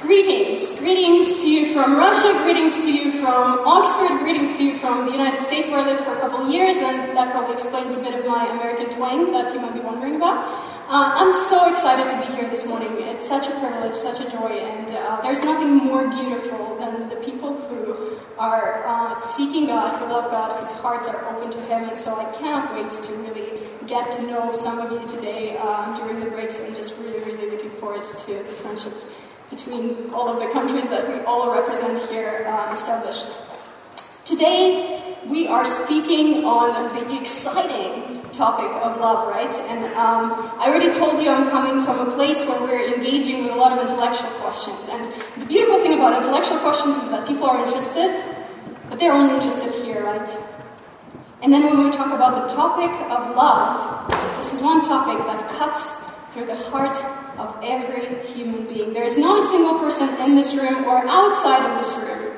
Greetings. Greetings to you from Russia, greetings to you from Oxford, greetings to you from the United States where I lived for a couple of years, and that probably explains a bit of my American twang that you might be wondering about. Uh, I'm so excited to be here this morning. It's such a privilege, such a joy, and uh, there's nothing more beautiful than the people who are uh, seeking God, who love God, whose hearts are open to Him, and so I cannot wait to really get to know some of you today uh, during the breaks, and just really, really looking forward to this friendship between all of the countries that we all represent here uh, established. Today, we are speaking on the exciting topic of love, right? And um, I already told you I'm coming from a place where we're engaging with a lot of intellectual questions. And the beautiful thing about intellectual questions is that people are interested, but they're only interested here, right? And then when we talk about the topic of love, this is one topic that cuts through the heart of every human being. There is not a single person in this room or outside of this room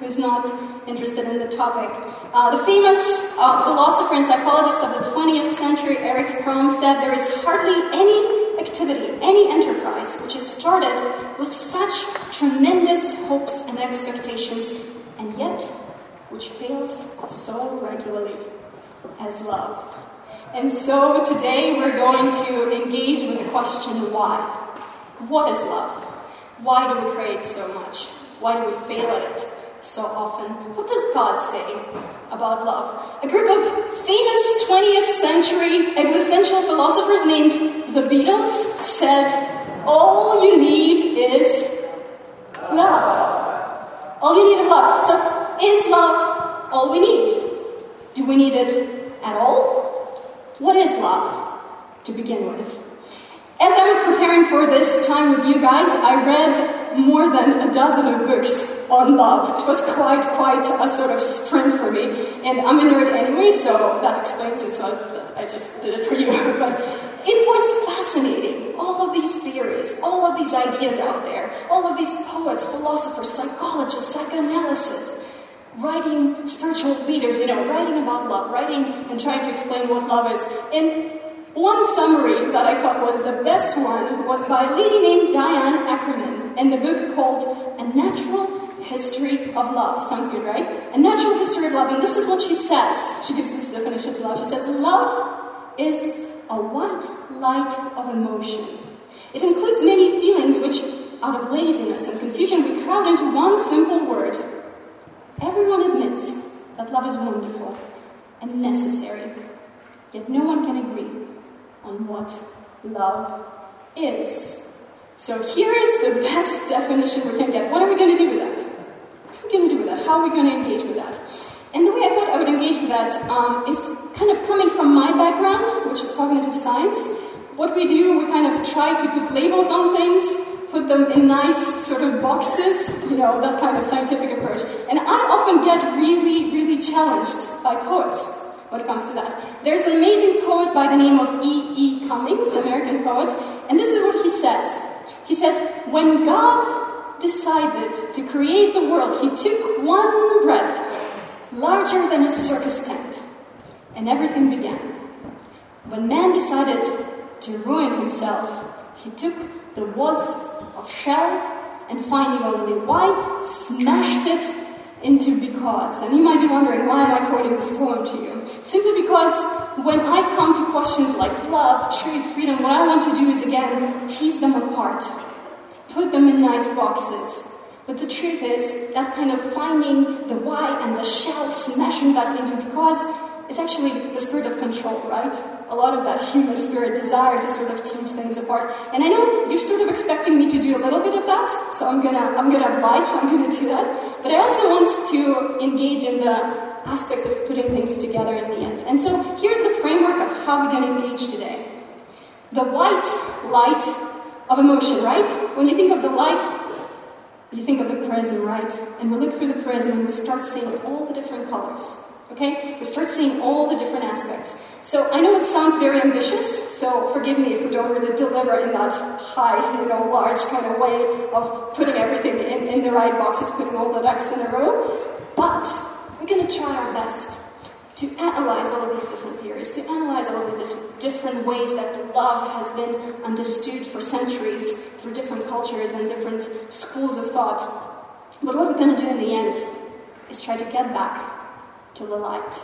who's not interested in the topic. Uh, the famous uh, philosopher and psychologist of the 20th century, Erich Fromm, said there is hardly any activity, any enterprise, which is started with such tremendous hopes and expectations, and yet which fails so regularly as love. And so today we're going to engage with the question why? What is love? Why do we create so much? Why do we fail at it so often? What does God say about love? A group of famous 20th century existential philosophers named the Beatles said, All you need is love. All you need is love. So, is love all we need? Do we need it at all? What is love, to begin with? As I was preparing for this time with you guys, I read more than a dozen of books on love. It was quite, quite a sort of sprint for me. And I'm a nerd anyway, so that explains it. So I just did it for you. But it was fascinating. All of these theories, all of these ideas out there, all of these poets, philosophers, psychologists, psychoanalysts, writing spiritual leaders, you know, writing about love, writing and trying to explain what love is. And one summary that I thought was the best one was by a lady named Diane Ackerman in the book called A Natural History of Love. Sounds good, right? A Natural History of Love. And this is what she says. She gives this definition to love. She says, Love is a white light of emotion. It includes many feelings which, out of laziness and confusion, we crowd into one simple word Everyone admits that love is wonderful and necessary, yet no one can agree on what love is. So here is the best definition we can get. What are we going to do with that? What are we going to do with that? How are we going to engage with that? And the way I thought I would engage with that um, is kind of coming from my background, which is cognitive science. What we do, we kind of try to put labels on things, put them in nice sort of boxes, you know, that kind of scientific approach. And I often get really, really challenged by poets when it comes to that. There's an amazing poet by the name of E. E. Cummings, American poet, and this is what he says. He says, When God decided to create the world, he took one breath, larger than a circus tent, and everything began. When man decided to ruin himself, he took the was of shell and finding only why, smashed it into because. And you might be wondering, why am I quoting this poem to you? Simply because when I come to questions like love, truth, freedom, what I want to do is again tease them apart, put them in nice boxes. But the truth is that kind of finding the why and the shell, smashing that into because is actually the spirit of control, right? A lot of that human spirit desire to sort of tease things apart. And I know you're sort of expecting me to do a little bit of that, so I'm gonna I'm gonna oblige, I'm gonna do that. But I also want to engage in the aspect of putting things together in the end. And so here's the framework of how we're gonna engage today. The white light of emotion, right? When you think of the light, you think of the prism, right? And we look through the prism and we start seeing all the different colors. Okay? We start seeing all the different aspects. So I know it sounds very ambitious, so forgive me if we don't really deliver in that high, you know, large kind of way of putting everything in, in the right boxes, putting all the ducks in a row. But we're going to try our best. to analyze all of these different theories, to analyze all of these different ways that love has been understood for centuries through different cultures and different schools of thought. But what we're going to do in the end is try to get back to the light,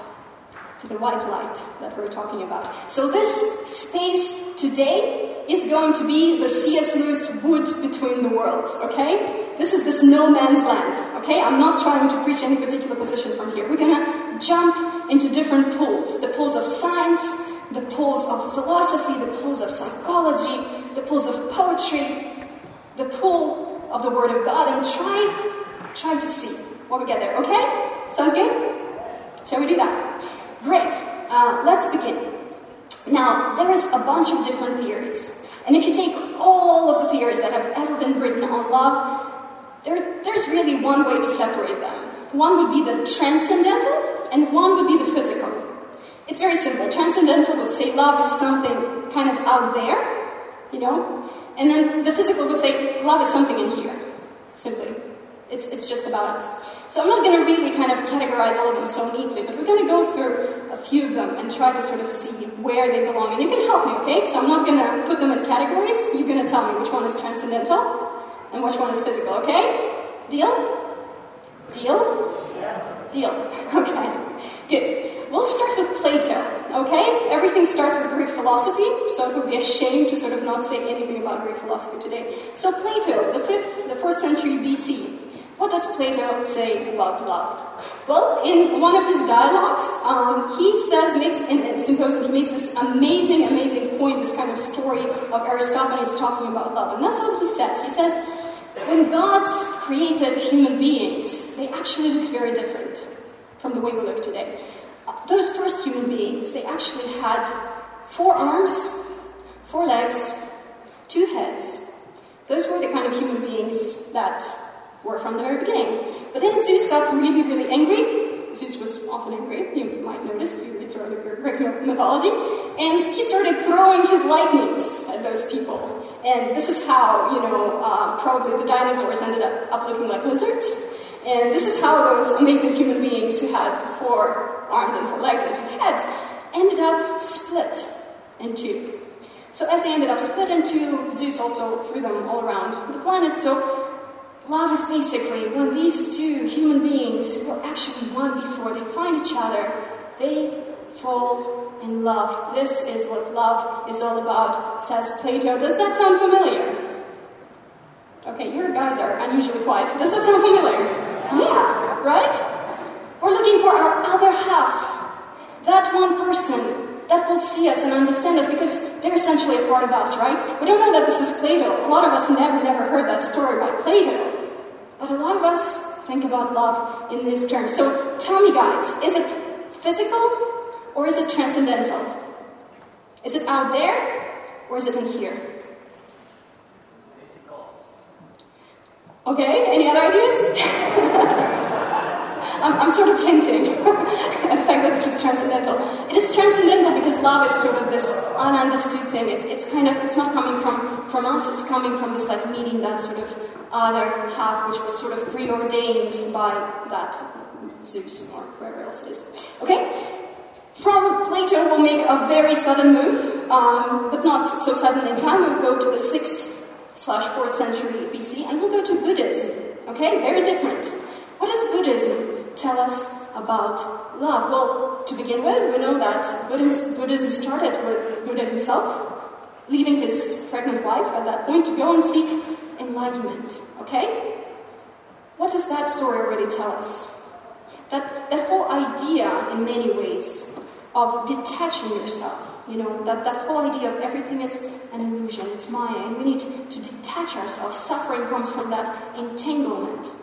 to the white light that we're talking about. So, this space today is going to be the C.S. Lewis wood between the worlds, okay? This is this no man's land, okay? I'm not trying to preach any particular position from here. We're gonna jump into different pools the pools of science, the pools of philosophy, the pools of psychology, the pools of poetry, the pool of the Word of God, and try, try to see what we get there, okay? Sounds good? Shall we do that? Great. Uh, let's begin. Now, there is a bunch of different theories. And if you take all of the theories that have ever been written on love, there, there's really one way to separate them. One would be the transcendental, and one would be the physical. It's very simple. Transcendental would say love is something kind of out there, you know, and then the physical would say love is something in here, simply. It's, it's just about us. So I'm not going to really kind of categorize all of them so neatly, but we're going to go through a few of them and try to sort of see where they belong. And you can help me, okay? So I'm not going to put them in categories. You're going to tell me which one is transcendental and which one is physical, okay? Deal? Deal? Yeah. Deal. Okay. Good. We'll start with Plato, okay? Everything starts with Greek philosophy, so it would be a shame to sort of not say anything about Greek philosophy today. So Plato, the 5th, the 4th century BC, what does Plato say about love? Well, in one of his dialogues, um, he says, makes in symposium, he makes this amazing, amazing point, this kind of story of Aristophanes talking about love. And that's what he says. He says, when God's created human beings, they actually look very different from the way we look today. Those first human beings, they actually had four arms, four legs, two heads. Those were the kind of human beings that were from the very beginning. But then Zeus got really, really angry. Zeus was often angry, you might notice if you read through Greek mythology. And he started throwing his lightnings at those people. And this is how, you know, uh, probably the dinosaurs ended up, up looking like lizards. And this is how those amazing human beings who had four arms and four legs and two heads ended up split in two. So as they ended up split in two, Zeus also threw them all around the planet. So Love is basically when these two human beings who are actually one before they find each other, they fall in love. This is what love is all about, says Plato. Does that sound familiar? Okay, your guys are unusually quiet. Does that sound familiar? Yeah, right? We're looking for our other half. That one person that will see us and understand us because they're essentially a part of us, right? We don't know that this is Plato. A lot of us never, never heard that story by Plato. But a lot of us think about love in these terms. So tell me, guys, is it physical or is it transcendental? Is it out there or is it in here? Okay, any other ideas? I'm, I'm sort of hinting at the fact that this is transcendental. It is transcendental because love is sort of this ununderstood thing. It's, it's kind of, it's not coming from, from us, it's coming from this like meeting that sort of other half, which was sort of preordained by that Zeus or whoever else it is. Okay? From Plato, we'll make a very sudden move, um, but not so sudden in time. We'll go to the 6th slash 4th century BC, and we'll go to Buddhism. Okay? Very different. What is Buddhism? Tell us about love? Well, to begin with, we know that Buddhism started with Buddha himself, leaving his pregnant wife at that point to go and seek enlightenment. Okay? What does that story already tell us? That, that whole idea, in many ways, of detaching yourself, you know, that, that whole idea of everything is an illusion, it's Maya, and we need to, to detach ourselves. Suffering comes from that entanglement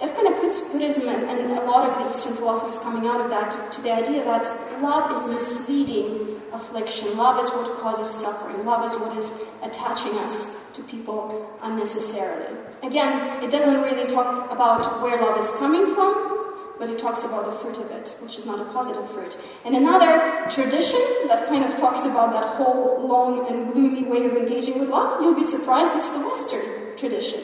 that kind of puts Buddhism and, and, a lot of the Eastern philosophies coming out of that to, to the idea that love is misleading affliction. Love is what causes suffering. Love is what is attaching us to people unnecessarily. Again, it doesn't really talk about where love is coming from, but it talks about the fruit of it, which is not a positive fruit. And another tradition that kind of talks about that whole long and gloomy way of engaging with love, you'll be surprised, it's the Western tradition.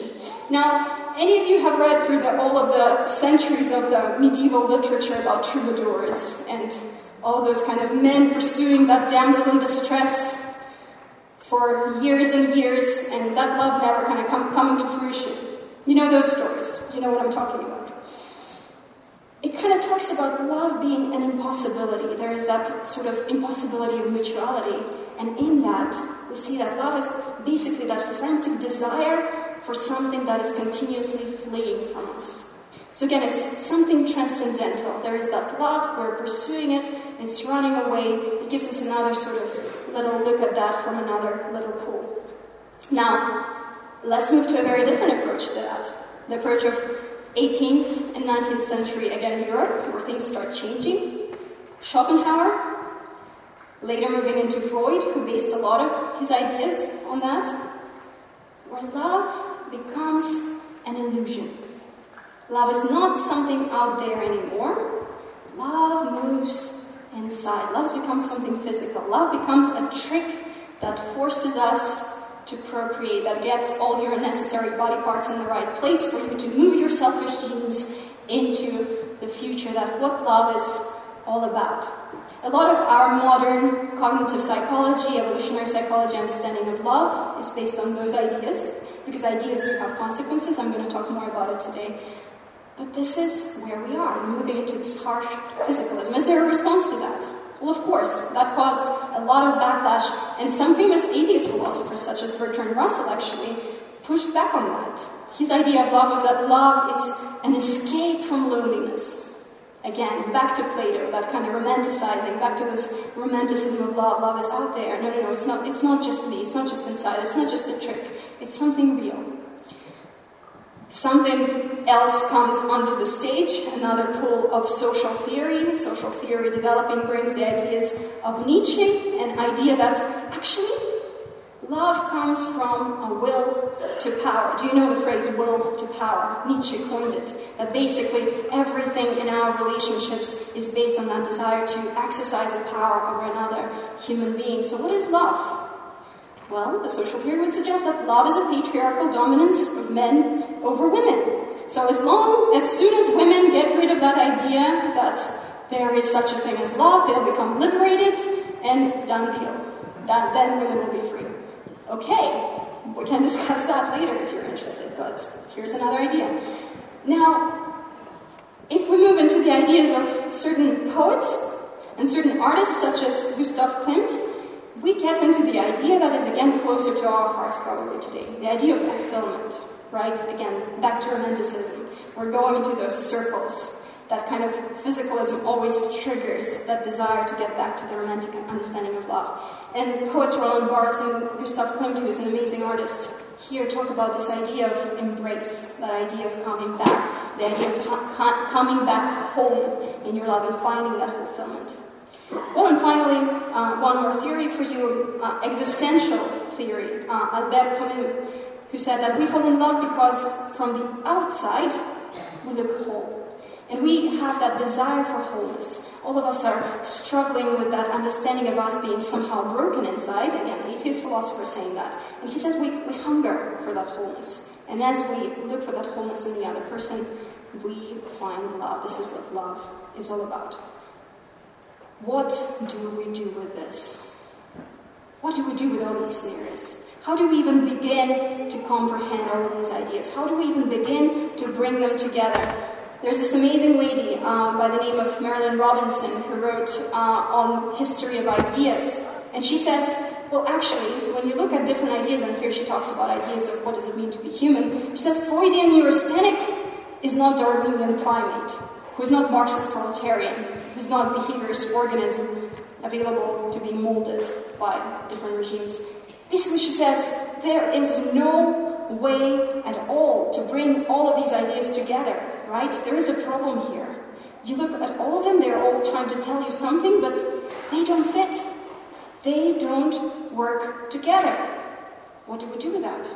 Now, any of you have read through the, all of the centuries of the medieval literature about troubadours and all those kind of men pursuing that damsel in distress for years and years, and that love never kind of come, coming to fruition. You know those stories. You know what I'm talking about. It kind of talks about love being an impossibility. There is that sort of impossibility of mutuality, and in that, we see that love is basically that frantic desire for something that is continuously fleeing from us. So again, it's something transcendental. There is that love, we're pursuing it, it's running away. It gives us another sort of little look at that from another little pool. Now, let's move to a very different approach to that. The approach of 18th and 19th century, again, Europe, where things start changing. Schopenhauer, later moving into Freud, who based a lot of his ideas on that, where love becomes an illusion. Love is not something out there anymore. Love moves inside. Love becomes something physical. Love becomes a trick that forces us to procreate, that gets all your necessary body parts in the right place for you to move your selfish genes into the future. That what love is all about. A lot of our modern cognitive psychology, evolutionary psychology understanding of love is based on those ideas, because ideas do have consequences. I'm going to talk more about it today. But this is where we are. Moving into this harsh physicalism. Is there a response to that? Well, of course, that caused a lot of backlash, and some famous atheist philosophers, such as Bertrand Russell, actually pushed back on that. His idea of love was that love is an escape from loneliness. Again, back to Plato, that kind of romanticizing, back to this romanticism of love. Love is out there. No, no, no, it's not, it's not just me, it's not just inside, it's not just a trick, it's something real. Something else comes onto the stage, another pool of social theory. Social theory developing brings the ideas of Nietzsche, an idea that actually love comes from a will to power. Do you know the phrase will to power? Nietzsche coined it. That basically everything in our relationships is based on that desire to exercise the power over another human being. So, what is love? Well, the social theory would suggest that love is a patriarchal dominance of men over women. So as long as soon as women get rid of that idea that there is such a thing as love, they'll become liberated and done deal. That, then women will be free. Okay, we can discuss that later if you're interested, but here's another idea. Now, if we move into the ideas of certain poets and certain artists, such as Gustav Klimt, we get into the idea that is again closer to our hearts probably today the idea of fulfillment, right? Again, back to romanticism. We're going into those circles. That kind of physicalism always triggers that desire to get back to the romantic understanding of love. And poets Roland Barthes and Gustav Klimt, who is an amazing artist, here talk about this idea of embrace, that idea of coming back, the idea of coming back home in your love and finding that fulfillment. Well, and finally, uh, one more theory for you uh, existential theory. Uh, Albert Camus, who said that we fall in love because from the outside we look whole. And we have that desire for wholeness. All of us are struggling with that understanding of us being somehow broken inside. Again, an atheist philosopher saying that. And he says we, we hunger for that wholeness. And as we look for that wholeness in the other person, we find love. This is what love is all about. What do we do with this? What do we do with all these scenarios? How do we even begin to comprehend all of these ideas? How do we even begin to bring them together? There's this amazing lady uh, by the name of Marilynne Robinson who wrote uh, on history of ideas. And she says, well, actually, when you look at different ideas, and here she talks about ideas of what does it mean to be human, she says Freudian neurasthenic is not Darwinian primate, who is not Marxist proletarian, who's not behaviorist organism available to be molded by different regimes. Basically, she says there is no way at all to bring all of these ideas together, right? There is a problem here. You look at all of them, they're all trying to tell you something, but they don't fit. They don't work together. What do we do with that?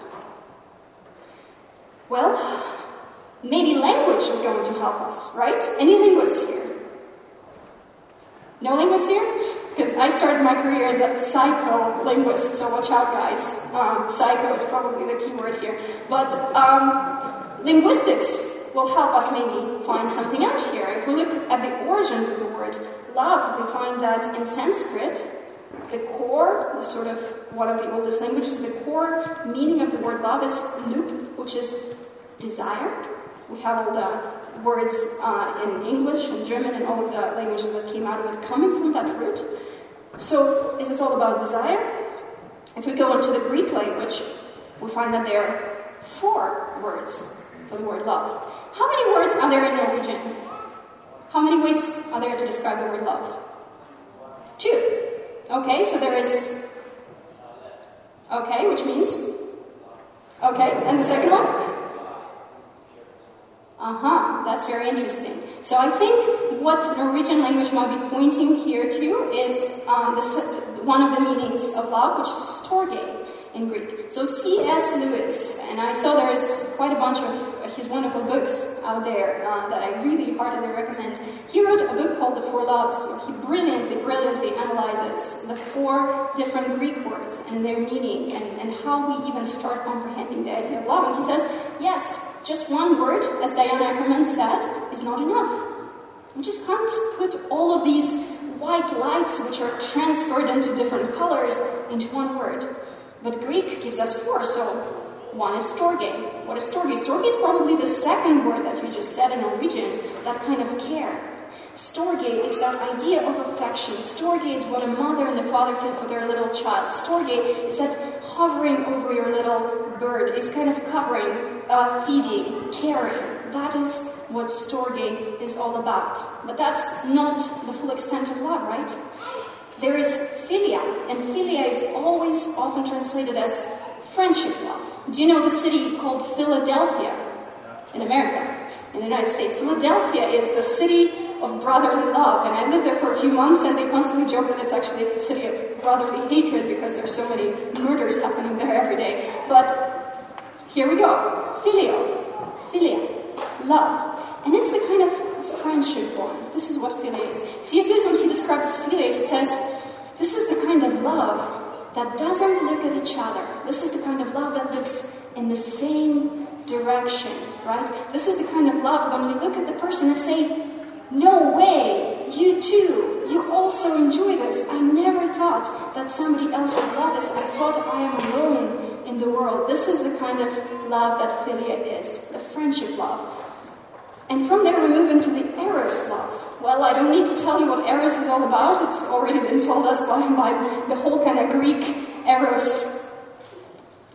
Well, maybe language is going to help us, right? Any linguists here? No linguists here? because I started my career as a psycholinguist, so watch out, guys. Um, psycho is probably the key word here. But um, linguistics will help us maybe find something out here. If we look at the origins of the word love, we find that in Sanskrit, the core, the sort of one of the oldest languages, the core meaning of the word love is lup, which is desire. We have all the words uh, in English and German and all of the languages that came out of it coming from that root. So, is it all about desire? If we go into the Greek language, we find that there are four words for the word love. How many words are there in Norwegian? How many ways are there to describe the word love? Two. Okay, so there is. Okay, which means? Okay, and the second one? Uh huh, that's very interesting. So I think what Norwegian language might be pointing here to is um, this, one of the meanings of love, which is storge in Greek. So C.S. Lewis, and I saw there is quite a bunch of his wonderful books out there uh, that I really heartily recommend. He wrote a book called The Four Loves, where he brilliantly, brilliantly analyzes the four different Greek words and their meaning and, and how we even start comprehending the idea of love. And he says, yes, just one word, as Diana Ackerman said, is not enough. We just can't put all of these white lights, which are transferred into different colors, into one word. But Greek gives us four, so one is storge. What is storge? Storge is probably the second word that you just said in Norwegian, that kind of care. Storge is that idea of affection. Storge is what a mother and a father feel for their little child. Storge is that hovering over your little bird, is kind of covering, uh, feeding, caring. That is what storge is all about. But that's not the full extent of love, right? There is philia, and philia is always often translated as friendship love. Do you know the city called Philadelphia in America, in the United States? Philadelphia is the city of brotherly love, and I lived there for a few months, and they constantly joke that it's actually a city of brotherly hatred because there's so many murders happening there every day. But here we go filio, philia, love. And it's the kind of friendship bond. This is what philia is. C.S. Lewis, when he describes philia, he says, This is the kind of love that doesn't look at each other. This is the kind of love that looks in the same direction, right? This is the kind of love when we look at the person and say, No way, you too, you also enjoy this. I never thought that somebody else would love this. I thought I am alone in the world. This is the kind of love that philia is, the friendship love. And from there, we move into the eros love. Well, I don't need to tell you what eros is all about. It's already been told us by, by the whole kind of Greek eros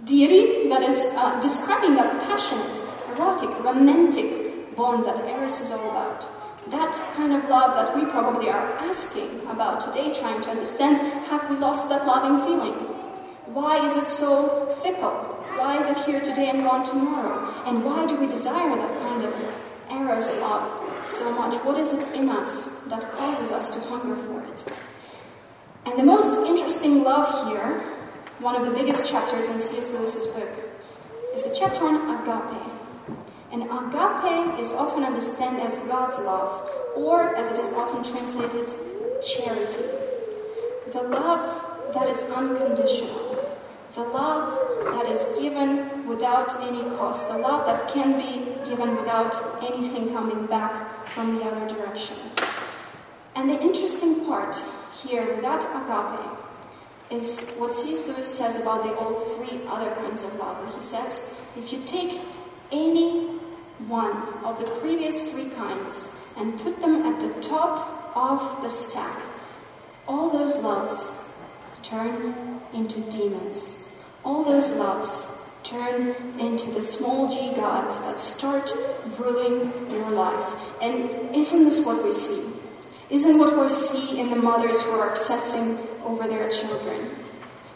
deity that is uh, describing that passionate, erotic, romantic bond that eros is all about. That kind of love that we probably are asking about today, trying to understand have we lost that loving feeling? Why is it so fickle? Why is it here today and gone tomorrow? And why do we desire that kind of eros love so much? What is it in us that causes us to hunger for it? And the most interesting love here, one of the biggest chapters in C.S. Lewis's book, is the chapter on agape. And agape is often understood as God's love, or as it is often translated, charity. The love that is unconditional the love that is given without any cost, the love that can be given without anything coming back from the other direction. And the interesting part here with that agape is what C.S. Lewis says about the all three other kinds of love. He says, if you take any one of the previous three kinds and put them at the top of the stack, all those loves turn into demons all those loves turn into the small g gods that start ruling your life. And isn't this what we see? Isn't what we see in the mothers who are obsessing over their children?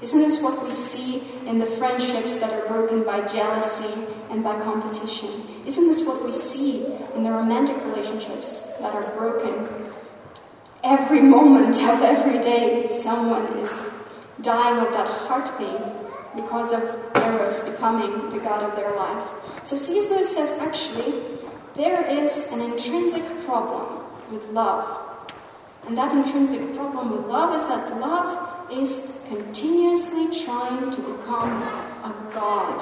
Isn't this what we see in the friendships that are broken by jealousy and by competition? Isn't this what we see in the romantic relationships that are broken? Every moment of every day, someone is dying of that heart pain because of Eros becoming the god of their life. So. Lewis says actually, there is an intrinsic problem with love. And that intrinsic problem with love is that love is continuously trying to become a God.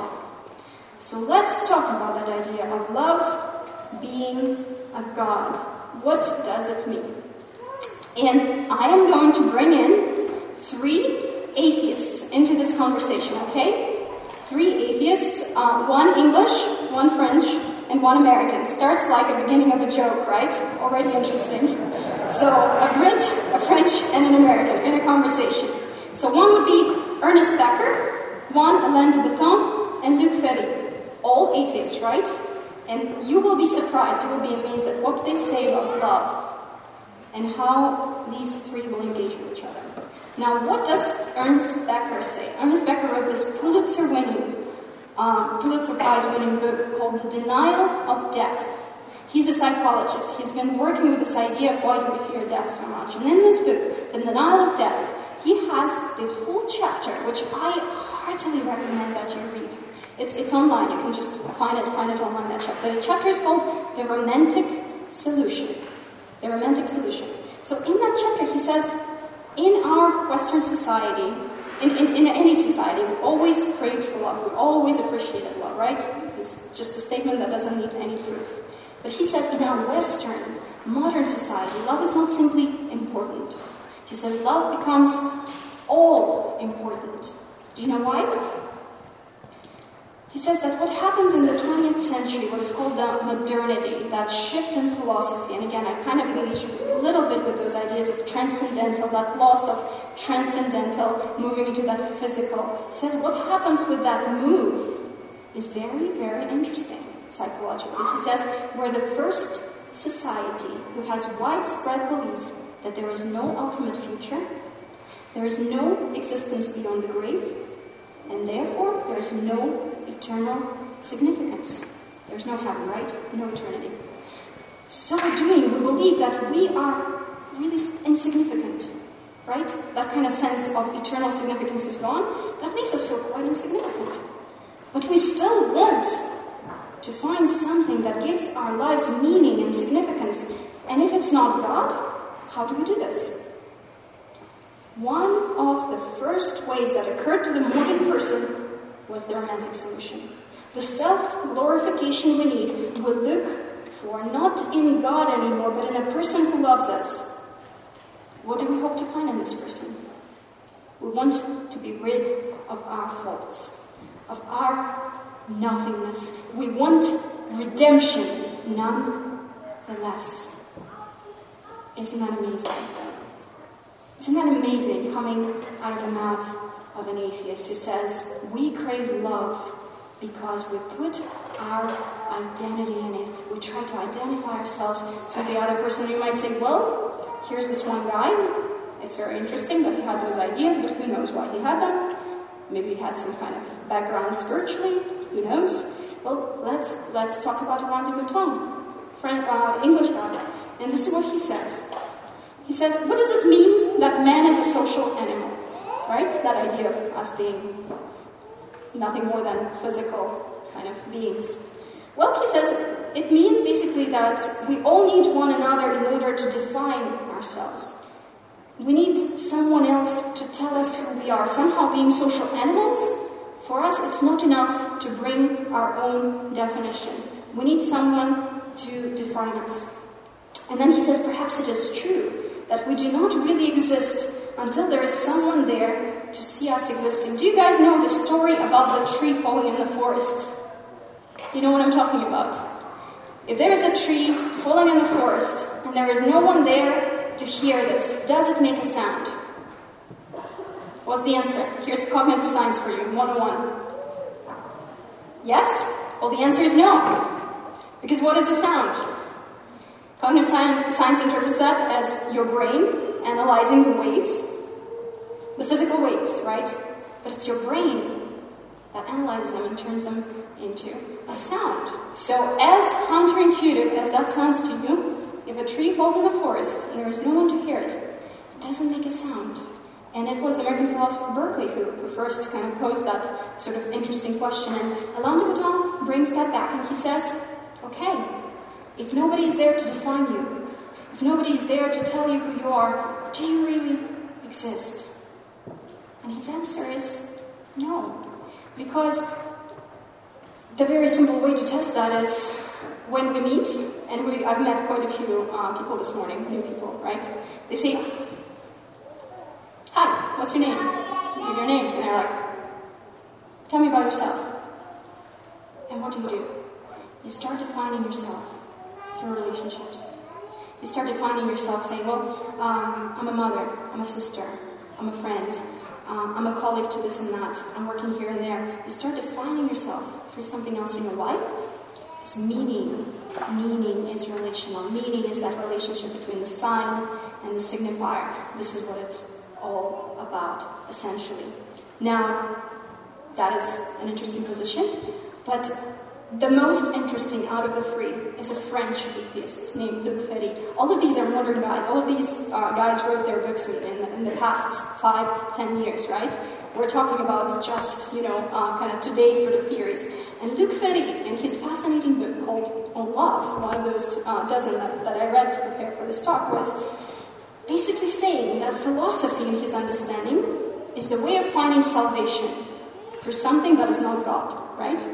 So let's talk about that idea of love being a God. What does it mean? And I am going to bring in three atheists into this conversation, okay? Three atheists, uh, one English, one French, and one American. Starts like a beginning of a joke, right? Already interesting. So a Brit, a French, and an American in a conversation. So one would be Ernest Becker, one Alain de Botton, and Luc Ferry. All atheists, right? And you will be surprised, you will be amazed at what they say about love and how these three will engage with each other. Now, what does Ernest Becker say? Ernest Becker wrote this Pulitzer winning, um, Pulitzer Prize winning book called The Denial of Death. He's a psychologist. He's been working with this idea of why do we fear death so much. And in this book, The Denial of Death, he has the whole chapter, which I heartily recommend that you read. It's, it's online. You can just find it, find it online. That chapter. The chapter is called The Romantic Solution. The Romantic Solution. So in that chapter, he says, in our Western society, in, in, in any society, we always crave for love. We always appreciated love, right? It's just a statement that doesn't need any proof. But he says in our Western, modern society, love is not simply important. He says love becomes all important. Do you know why? He says that what happens in the 20th century, what is called the modernity, that shift in philosophy, and again, I kind of engage a little bit with those ideas of transcendental, that loss of transcendental, moving into that physical. He says what happens with that move is very, very interesting psychologically. He says we're the first society who has widespread belief that there is no ultimate future, there is no existence beyond the grave, and therefore there is no eternal significance. There's no heaven, right? No eternity. So doing, we believe that we are really insignificant, right? That kind of sense of eternal significance is gone. That makes us feel quite insignificant. But we still want to find something that gives our lives meaning and significance. And if it's not God, how do we do this? One of the first ways that occurred to the modern person was the romantic solution. The self glorification we need we look for not in God anymore, but in a person who loves us. What do we hope to find in this person? We want to be rid of our faults, of our nothingness. We want redemption nonetheless. Isn't that amazing? Isn't that amazing coming out of the mouth of an atheist who says, We crave love because we put our identity in it. We try to identify ourselves through the other person. You might say, Well, here's this one guy. It's very interesting that he had those ideas, but who knows why he had them? Maybe he had some kind of background spiritually. Who knows? Well, let's let's talk about Alain de Botton, friend, uh, English guy. And this is what he says. He says, What does it mean that man is a social animal? Right? That idea of us being nothing more than physical kind of beings. Well, he says it means basically that we all need one another in order to define ourselves. We need someone else to tell us who we are. Somehow, being social animals, for us, it's not enough to bring our own definition. We need someone to define us. And then he says, perhaps it is true that we do not really exist until there is someone there to see us existing. Do you guys know the story about the tree falling in the forest? You know what I'm talking about? If there is a tree falling in the forest and there is no one there to hear this, does it make a sound? What's the answer? Here's cognitive science for you 101. Yes? Well, the answer is no. Because what is a sound? Cognitive science interprets that as your brain analyzing the waves, the physical waves, right? But it's your brain that analyzes them and turns them into a sound. So, as counterintuitive as that sounds to you, if a tree falls in the forest and there is no one to hear it, it doesn't make a sound. And it was American philosopher Berkeley who, first kind of posed that sort of interesting question. And Alain de Botton brings that back and he says, okay, if nobody is there to define you, if nobody is there to tell you who you are, do you really exist? And his answer is no. Because the very simple way to test that is when we meet, and we, I've met quite a few uh, people this morning, new people, right? They say, Hi, what's your name? You give your name, and they're like, Tell me about yourself. And what do you do? You start defining yourself through relationships. You start defining yourself saying, Well, um, I'm a mother, I'm a sister, I'm a friend, um, I'm a colleague to this and that, I'm working here and there. You start defining yourself through something else. You know why? It's meaning. Meaning is relational. Meaning is that relationship between the sign and the signifier. This is what it's all about, essentially. Now, that is an interesting position, but the most interesting out of the three is a French atheist named Luc Ferry. All of these are modern guys. All of these uh, guys wrote their books in, in, in, the past five, ten years, right? We're talking about just, you know, uh, kind of today's sort of theories. And Luc Ferry, in his fascinating book called On Love, one of those uh, dozen that, that I read to prepare for this talk, was basically saying that philosophy, in his understanding, is the way of finding salvation for something that is not God, right?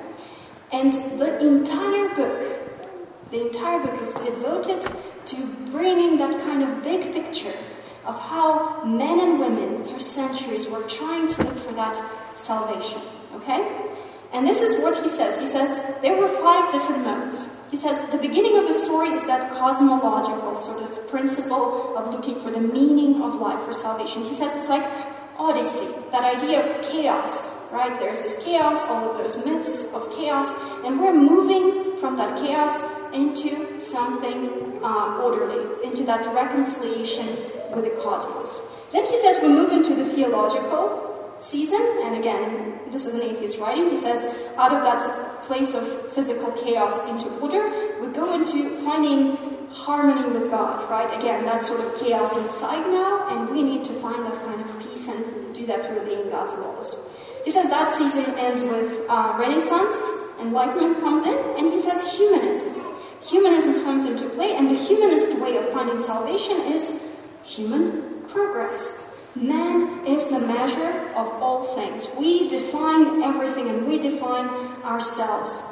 And the entire book, the entire book is devoted to bringing that kind of big picture of how men and women for centuries were trying to look for that salvation. Okay? And this is what he says. He says there were five different modes. He says the beginning of the story is that cosmological sort of principle of looking for the meaning of life for salvation. He says it's like Odyssey, that idea of chaos, right? There's this chaos, all of those myths of chaos, and we're moving from that chaos into something uh, orderly, into that reconciliation with the cosmos. Then he says we move into the theological season, and again, this is an atheist writing. He says, out of that place of physical chaos into order, we go into finding harmony with God, right? Again, that sort of chaos inside now, and we need to find that kind of peace and do that through obeying God's laws. He says that season ends with uh, Renaissance, Enlightenment comes in, and he says humanism. Humanism comes into play, and the humanist way of finding salvation is human progress. Man is the measure of all things. We define everything and we define ourselves.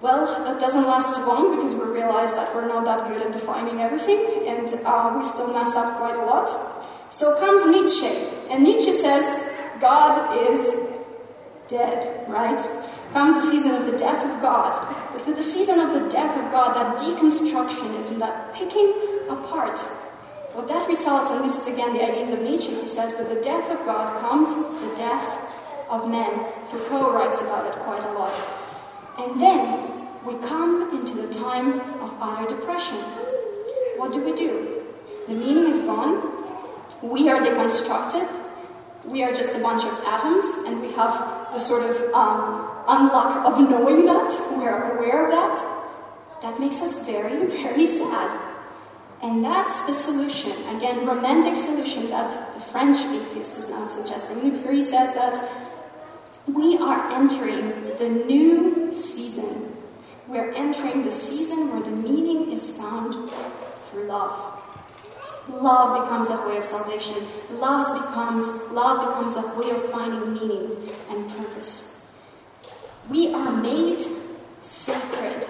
Well, that doesn't last too long because we realize that we're not that good at defining everything and uh, we still mess up quite a lot. So comes Nietzsche, and Nietzsche says God is dead, right? Comes the season of the death of God. But for the season of the death of God, that deconstructionism, that picking apart what that results, and this is again the ideas of Nietzsche, he says, with the death of God comes the death of men. Foucault writes about it quite a lot. And then we come into the time of utter depression. What do we do? The meaning is gone. We are deconstructed. We are just a bunch of atoms, and we have the sort of um, unluck of knowing that. We are aware of that. That makes us very, very sad. And that's the solution, again, romantic solution that the French atheist is now suggesting. Luc Ferry says that we are entering the new season. We're entering the season where the meaning is found through love. Love becomes that way of salvation. Love becomes love becomes that way of finding meaning and purpose. We are made sacred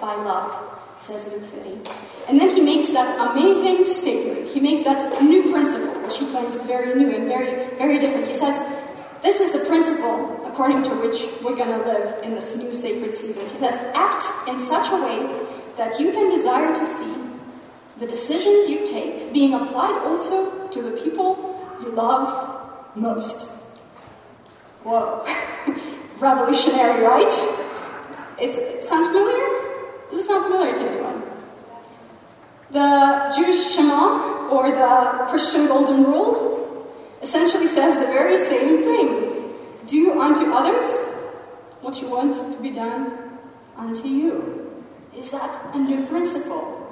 by love says Luc Ferry. And then he makes that amazing statement. He makes that new principle, which he claims is very new and very, very different. He says, This is the principle according to which we're going to live in this new sacred season. He says, Act in such a way that you can desire to see the decisions you take being applied also to the people you love most. Whoa. Revolutionary, right? It's, it sounds familiar? Does it sound familiar to anyone? The Jewish Shema, or the Christian Golden Rule, essentially says the very same thing Do unto others what you want to be done unto you. Is that a new principle?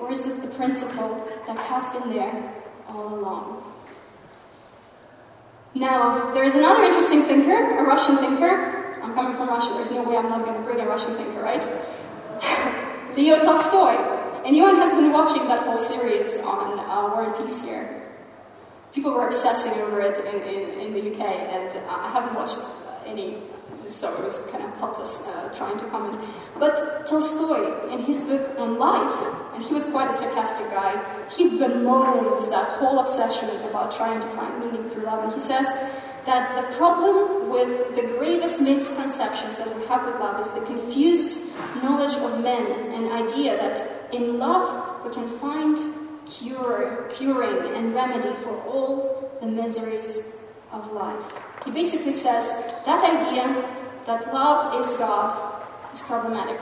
Or is it the principle that has been there all along? Now, there is another interesting thinker, a Russian thinker. I'm coming from Russia, there's no way I'm not going to bring a Russian thinker, right? Leo Tolstoy. Anyone has been watching that whole series on uh, War and Peace here? People were obsessing over it in, in, in the UK, and uh, I haven't watched any, so it was kind of helpless uh, trying to comment. But Tolstoy, in his book on life, and he was quite a sarcastic guy, he bemoans that whole obsession about trying to find meaning through love, and he says, that the problem with the gravest misconceptions that we have with love is the confused knowledge of men and idea that in love we can find cure, curing and remedy for all the miseries of life. He basically says that idea that love is God is problematic.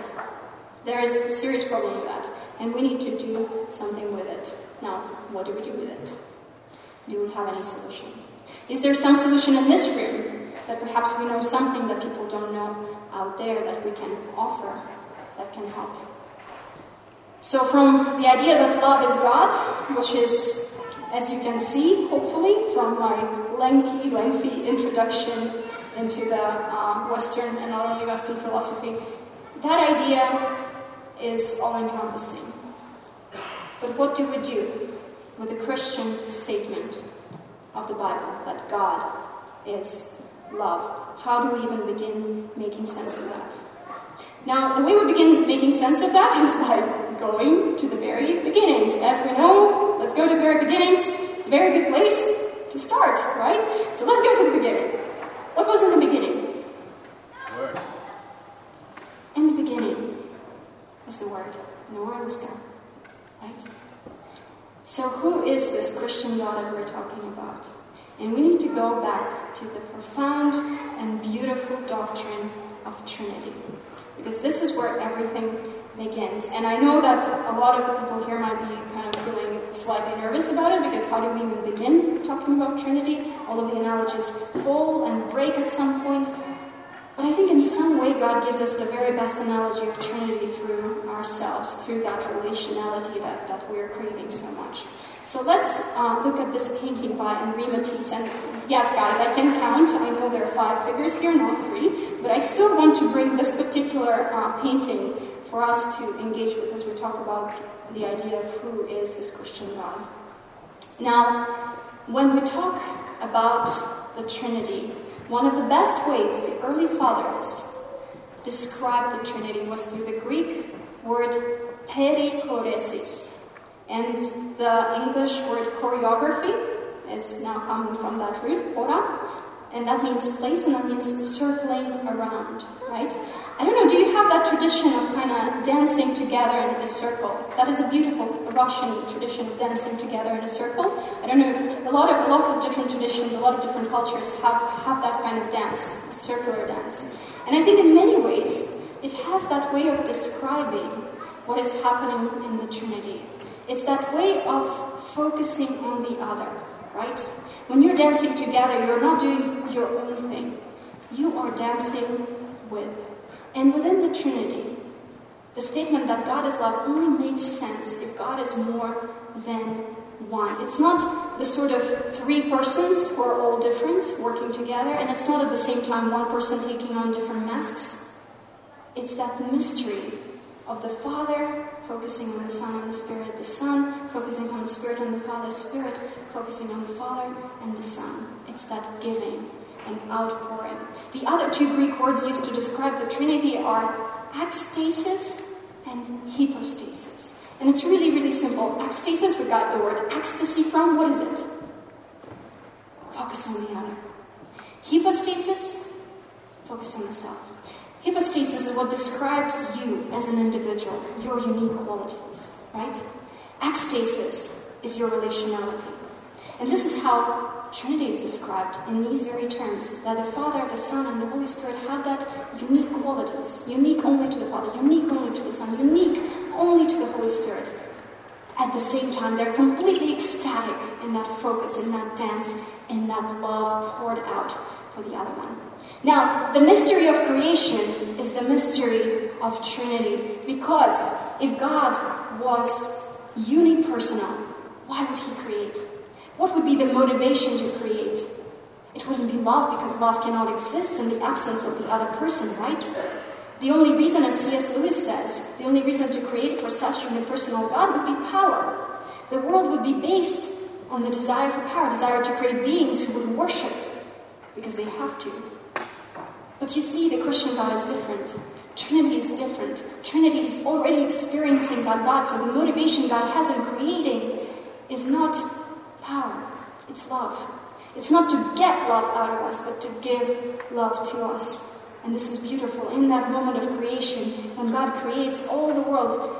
There is a serious problem with that, and we need to do something with it. Now, what do we do with it? Do we have any solution? Is there some solution in this room that perhaps we know something that people don't know out there that we can offer that can help? So, from the idea that love is God, which is, as you can see, hopefully, from my lengthy, lengthy introduction into the uh, Western and not only Western philosophy, that idea is all encompassing. But what do we do with the Christian statement of the Bible that God is love. How do we even begin making sense of that? Now, the way we begin making sense of that is by going to the very beginnings. As we know, let's go to the very beginnings. It's a very good place to start, right? So let's go to the beginning. What was in the beginning? Word. In the beginning was the Word, and the Word was God, right? So, who is this Christian God that we're talking about? And we need to go back to the profound and beautiful doctrine of Trinity. Because this is where everything begins. And I know that a lot of the people here might be kind of feeling slightly nervous about it because how do we even begin talking about Trinity? All of the analogies fall and break at some point. But I think in some way God gives us the very best analogy of Trinity through ourselves, through that relationality that, that we're craving so much. So let's uh, look at this painting by Henri Matisse. And yes, guys, I can count. I know there are five figures here, not three. But I still want to bring this particular uh, painting for us to engage with as we talk about the idea of who is this Christian God. Now, when we talk about the Trinity, one of the best ways the early fathers described the Trinity was through the Greek word perichoresis. And the English word choreography is now coming from that root, chora, and that means place and that means circling around, right? I don't know, do you have that tradition of kind of dancing together in a circle? That is a beautiful Russian tradition of dancing together in a circle. I don't know if a lot of a lot of different traditions, a lot of different cultures have, have that kind of dance, circular dance. And I think in many ways it has that way of describing what is happening in the Trinity. It's that way of focusing on the other, right? When you're dancing together, you're not doing your own thing. You are dancing with. And within the Trinity, the statement that God is love only makes sense if God is more than one. It's not the sort of three persons who are all different working together, and it's not at the same time one person taking on different masks. It's that mystery of the Father focusing on the Son and the Spirit, the Son focusing on the Spirit and the Father, Spirit focusing on the Father and the Son. It's that giving and outpouring. The other two Greek words used to describe the Trinity are ekstasis and hypostasis. And it's really, really simple. Ekstasis, we got the word ecstasy from. What is it? Focus on the other. Hypostasis, focus on the self. Hypostasis is what describes you as an individual, your unique qualities, right? Ekstasis is your relationality. And this is how Trinity is described in these very terms that the Father, the Son, and the Holy Spirit have that unique qualities, unique only to the Father, unique only to the Son, unique only to the Holy Spirit. At the same time, they're completely ecstatic in that focus, in that dance, in that love poured out for the other one. Now, the mystery of creation is the mystery of Trinity because if God was unipersonal, why would He create? What would be the motivation to create? It wouldn't be love because love cannot exist in the absence of the other person, right? The only reason, as C.S. Lewis says, the only reason to create for such an impersonal God would be power. The world would be based on the desire for power, desire to create beings who would worship because they have to. But you see, the Christian God is different. Trinity is different. Trinity is already experiencing that God, so the motivation God has in creating is not power, it's love. It's not to get love out of us, but to give love to us. And this is beautiful. In that moment of creation, when God creates all the world,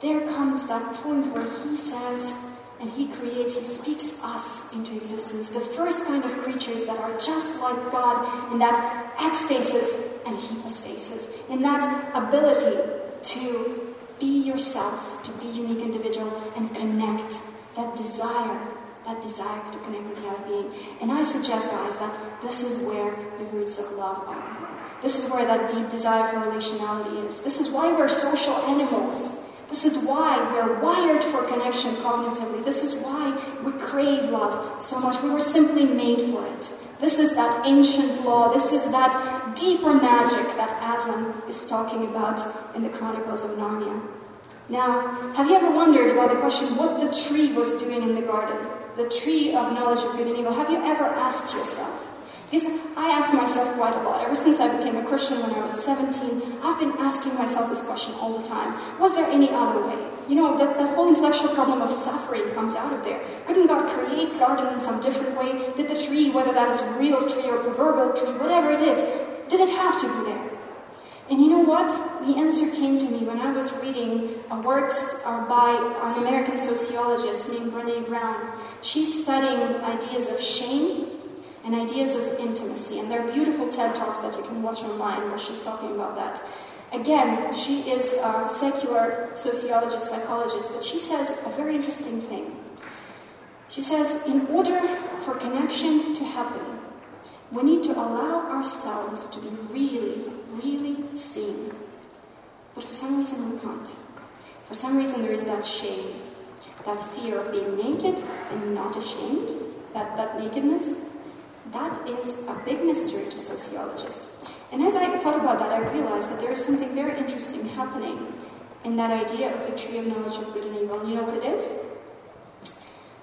there comes that point where He says, and He creates, He speaks us into existence. The first kind of creatures that are just like God in that ecstasis and hypostasis, in that ability to be yourself, to be unique individual, and connect, that desire that desire to connect with the other being. And I suggest, guys, that this is where the roots of love are. This is where that deep desire for relationality is. This is why we're social animals. This is why we're wired for connection cognitively. This is why we crave love so much. We were simply made for it. This is that ancient law. This is that deeper magic that Aslan is talking about in the Chronicles of Narnia. Now, have you ever wondered about the question what the tree was doing in the garden? the tree of knowledge of good and evil, have you ever asked yourself? Because I ask myself quite a lot. Ever since I became a Christian when I was 17, I've been asking myself this question all the time. Was there any other way? You know, that, that whole intellectual problem of suffering comes out of there. Couldn't God create garden in some different way? Did the tree, whether that is a real tree or proverbial tree, whatever it is, did it have to be there? And you know what? The answer came to me when I was reading works uh, by an American sociologist named Brene Brown. She's studying ideas of shame and ideas of intimacy. And there are beautiful TED Talks that you can watch online where she's talking about that. Again, she is a secular sociologist, psychologist, but she says a very interesting thing. She says, in order for connection to happen, we need to allow ourselves to be really, really seen. But for some reason, we can't. For some reason, there is that shame, that fear of being naked and not ashamed, that, that nakedness. That is a big mystery to sociologists. And as I thought about that, I realized that there is something very interesting happening in that idea of the tree of knowledge of good and evil. And you know what it is?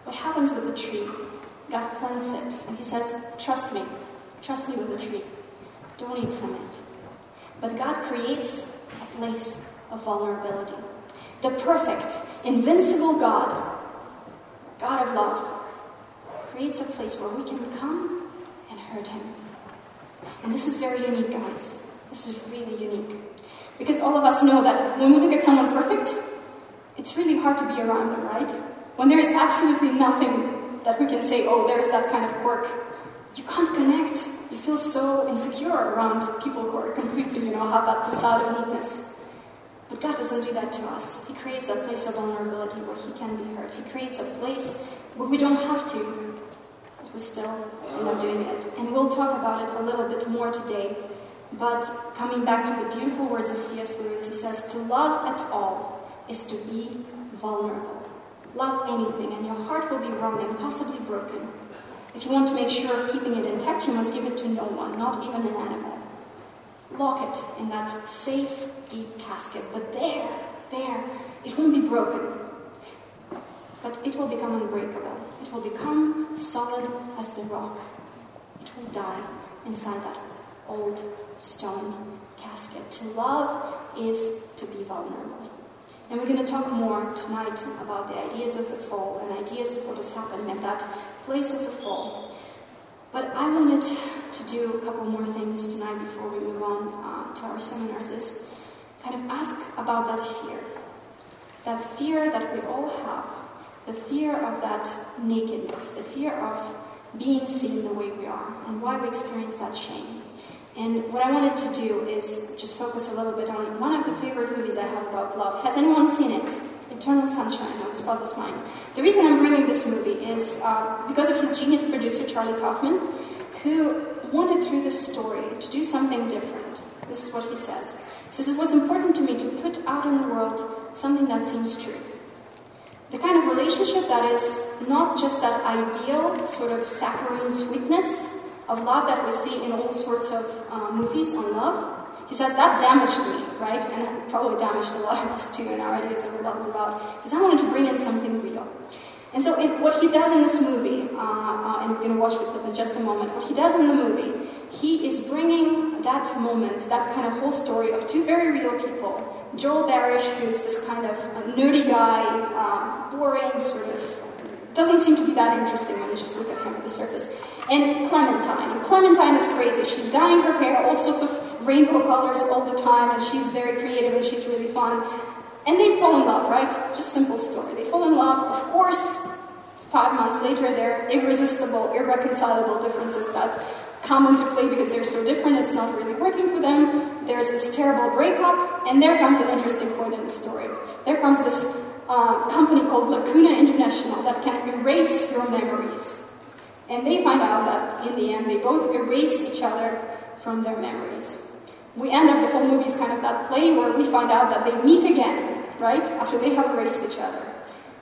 What happens with the tree? God plants it, and He says, Trust me, trust me with the tree. Don't eat from it. But God creates a place of vulnerability. The perfect, invincible God, God of love, creates a place where we can come hurt Him. And this is very unique, guys. This is really unique. Because all of us know that when we look at someone perfect, it's really hard to be around them, right? When there is absolutely nothing that we can say, oh, there's that kind of quirk, you can't connect. You feel so insecure around people who are completely, you know, have that facade of neatness. But God doesn't do that to us. He creates that place of vulnerability where He can be hurt. He creates a place where we don't have to, we're still, you know, doing it. And we'll talk about it a little bit more today. But coming back to the beautiful words of C.S. Lewis, he says, To love at all is to be vulnerable. Love anything, and your heart will be wrung and possibly broken. If you want to make sure of keeping it intact, you must give it to no one, not even an animal. Lock it in that safe, deep casket. But there, there, it won't be broken. But it will become unbreakable. It will become solid as the rock. It will die inside that old stone casket. To love is to be vulnerable. And we're going to talk more tonight about the ideas of the fall and ideas of what is happening in that place of the fall. But I wanted to do a couple more things tonight before we move on uh, to our seminars, is kind of ask about that fear. That fear that we all have, the fear of that nakedness, the fear of being seen the way we are, and why we experience that shame. And what I wanted to do is just focus a little bit on one of the favorite movies I have about love. Has anyone seen it? Eternal Sunshine of the Spotless Mind. The reason I'm bringing this movie is uh, because of his genius producer, Charlie Kaufman, who wanted through this story to do something different. This is what he says. He says, It was important to me to put out in the world something that seems true. The kind of relationship that is not just that ideal sort of saccharine sweetness of love that we see in all sorts of uh, movies on love. He says, That damaged me right? And probably damaged a lot of us too in our ideas of what love is about. He says, I wanted to bring in something real. And so, what he does in this movie, uh, uh, and we're going to watch the clip in just a moment, what he does in the movie, he is bringing that moment, that kind of whole story of two very real people. Joel Barish, who's this kind of nerdy guy, uh, boring, sort of, doesn't seem to be that interesting when you just look at him at the surface. And Clementine. And Clementine is crazy. She's dyeing her hair all sorts of rainbow colors all the time, and she's very creative and she's really fun. And they fall in love, right? Just simple story. They fall in love, of course. Five months later, there are irresistible, irreconcilable differences that come into play because they're so different, it's not really working for them. There's this terrible breakup, and there comes an interesting the story. There comes this um, company called Lacuna International that can erase your memories. And they find out that in the end, they both erase each other from their memories. We end up, the whole movie is kind of that play where we find out that they meet again, right? After they have erased each other.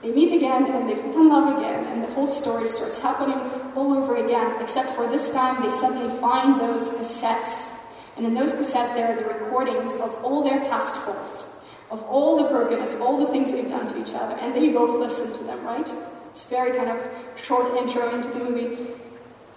They meet again and they fall in love again, and the whole story starts happening all over again, except for this time they suddenly find those cassettes. And in those cassettes, there are the recordings of all their past faults, of all the brokenness, all the things they've done to each other, and they both listen to them, right? It's very kind of short intro into the movie.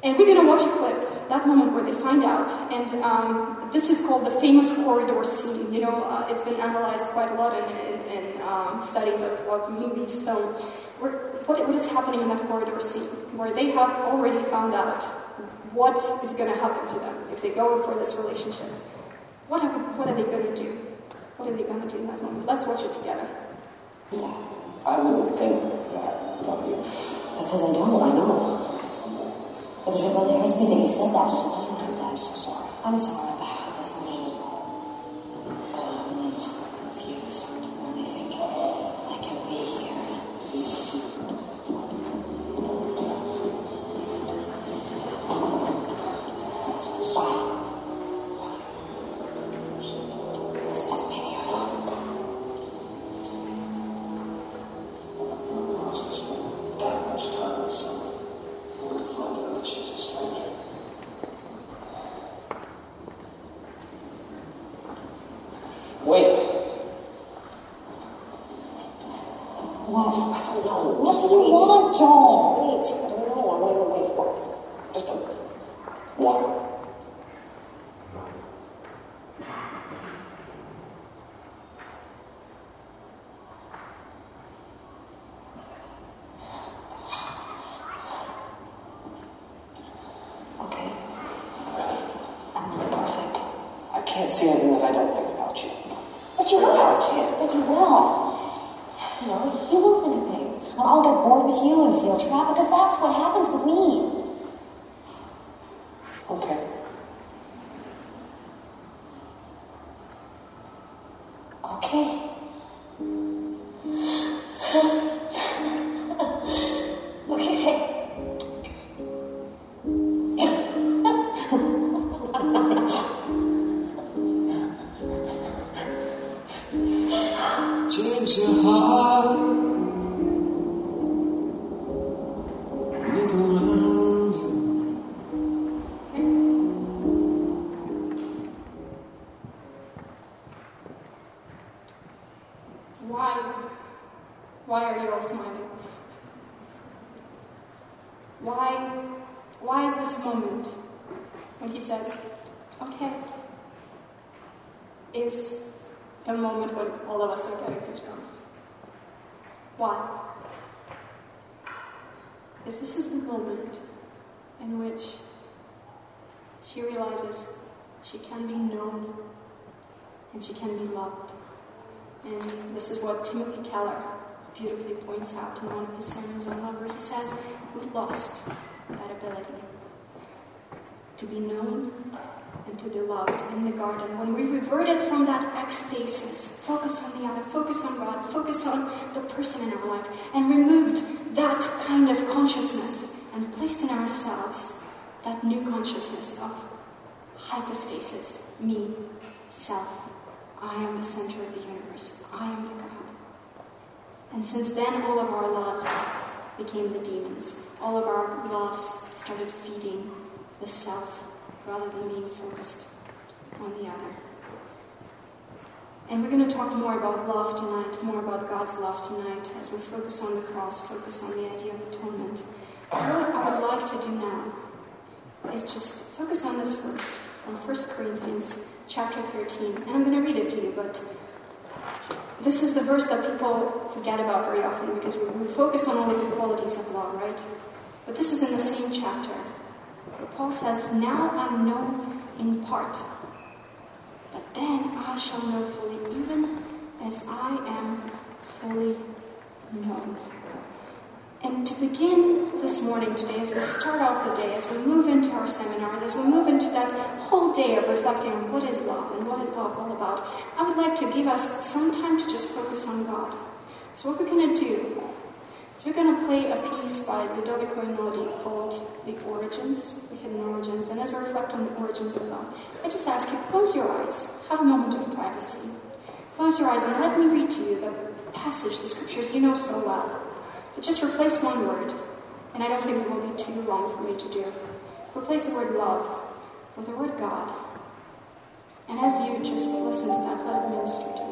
And we're going to watch a clip, that moment where they find out. And um, this is called the famous corridor scene. You know, uh, it's been analyzed quite a lot in, in, in um, studies of, of movies, film. Where, what, what is happening in that corridor scene? Where they have already found out what is going to happen to them if they go for this relationship. What are, what are they going to do? What are they going to do in that moment? Let's watch it together. Yeah, I wouldn't think that about you. Because I don't, I know. Because it really hurts me that you said that. I'm so sorry. I'm sorry Look points out in one of his sermons on love, where he says, We lost that ability to be known and to be loved in the garden. When we reverted from that ecstasis, focus on the other, focus on God, focus on the person in our life, and removed that kind of consciousness and placed in ourselves that new consciousness of hypostasis, me, self. I am the center of the universe. I am the God. And since then, all of our loves became the demons. All of our loves started feeding the self rather than being focused on the other. And we're going to talk more about love tonight, more about God's love tonight, as we focus on the cross, focus on the idea of atonement. What I would like to do now is just focus on this verse from 1 Corinthians chapter 13. And I'm going to read it to you, but this is the verse that people forget about very often because we, we focus on all the qualities of love, right? But this is in the same chapter. Paul says, Now I'm known in part, but then I shall know fully, even as I am fully known. And to begin this morning today, as we start off the day, as we move into our seminars, as we move into that whole day of reflecting on what is love and what is love all about, I would like to give us some time to just focus on God. So, what we're going to do is we're going to play a piece by Ludovico Einaudi called The Origins, The Hidden Origins. And as we reflect on the origins of love, I just ask you, close your eyes, have a moment of privacy. Close your eyes and let me read to you the passage, the scriptures you know so well. Just replace one word, and I don't think it will be too long for me to do. Replace the word love with the word God. And as you just listen to that, let it minister to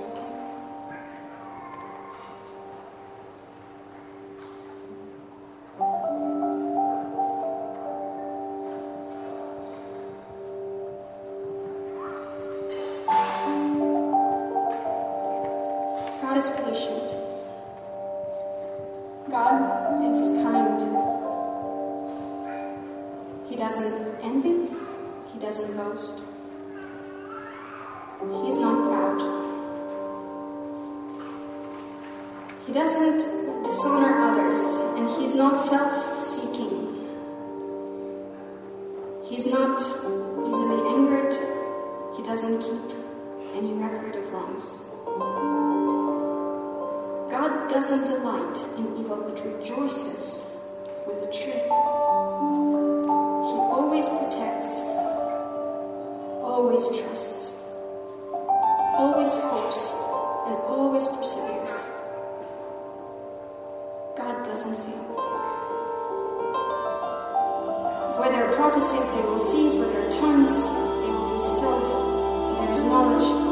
God is kind. He doesn't envy. He doesn't boast. He's not proud. He doesn't dishonor others, and he's not self seeking. He's not easily angered. He doesn't keep any record of wrongs. Doesn't delight in evil, but rejoices with the truth. He always protects, always trusts, always hopes, and always perseveres. God doesn't fail. Where there are prophecies, they will cease. Where there are tongues, they will be stilled. There is knowledge,